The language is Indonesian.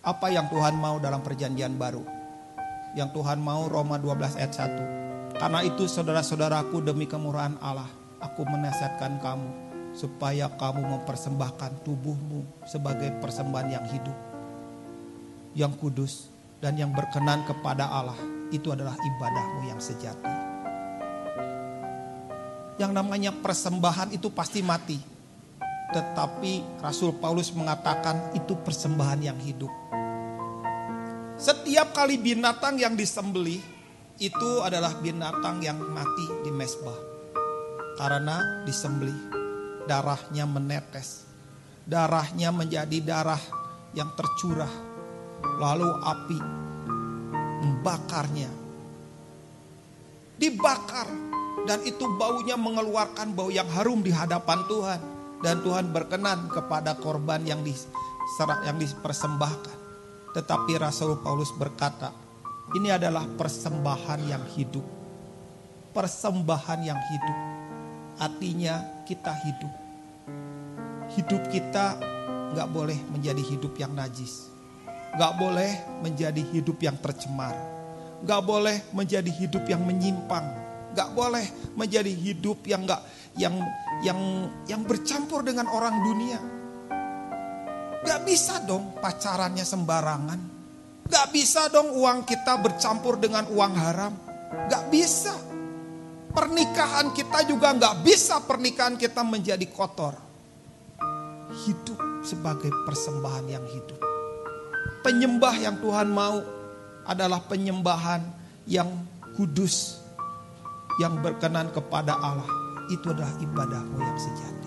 Apa yang Tuhan mau dalam perjanjian baru? Yang Tuhan mau Roma 12 ayat 1. Karena itu saudara-saudaraku demi kemurahan Allah, aku menasihatkan kamu supaya kamu mempersembahkan tubuhmu sebagai persembahan yang hidup, yang kudus dan yang berkenan kepada Allah. Itu adalah ibadahmu yang sejati. Yang namanya persembahan itu pasti mati. Tetapi Rasul Paulus mengatakan itu persembahan yang hidup. Setiap kali binatang yang disembelih itu adalah binatang yang mati di mesbah. Karena disembelih, darahnya menetes. Darahnya menjadi darah yang tercurah. Lalu api membakarnya. Dibakar dan itu baunya mengeluarkan bau yang harum di hadapan Tuhan dan Tuhan berkenan kepada korban yang diserah yang dipersembahkan. Tetapi Rasul Paulus berkata, ini adalah persembahan yang hidup. Persembahan yang hidup. Artinya kita hidup. Hidup kita nggak boleh menjadi hidup yang najis. Nggak boleh menjadi hidup yang tercemar. Nggak boleh menjadi hidup yang menyimpang. Nggak boleh menjadi hidup yang nggak yang yang yang bercampur dengan orang dunia Gak bisa dong pacarannya sembarangan. Gak bisa dong uang kita bercampur dengan uang haram. Gak bisa. Pernikahan kita juga gak bisa pernikahan kita menjadi kotor. Hidup sebagai persembahan yang hidup. Penyembah yang Tuhan mau adalah penyembahan yang kudus. Yang berkenan kepada Allah. Itu adalah ibadahmu yang sejati.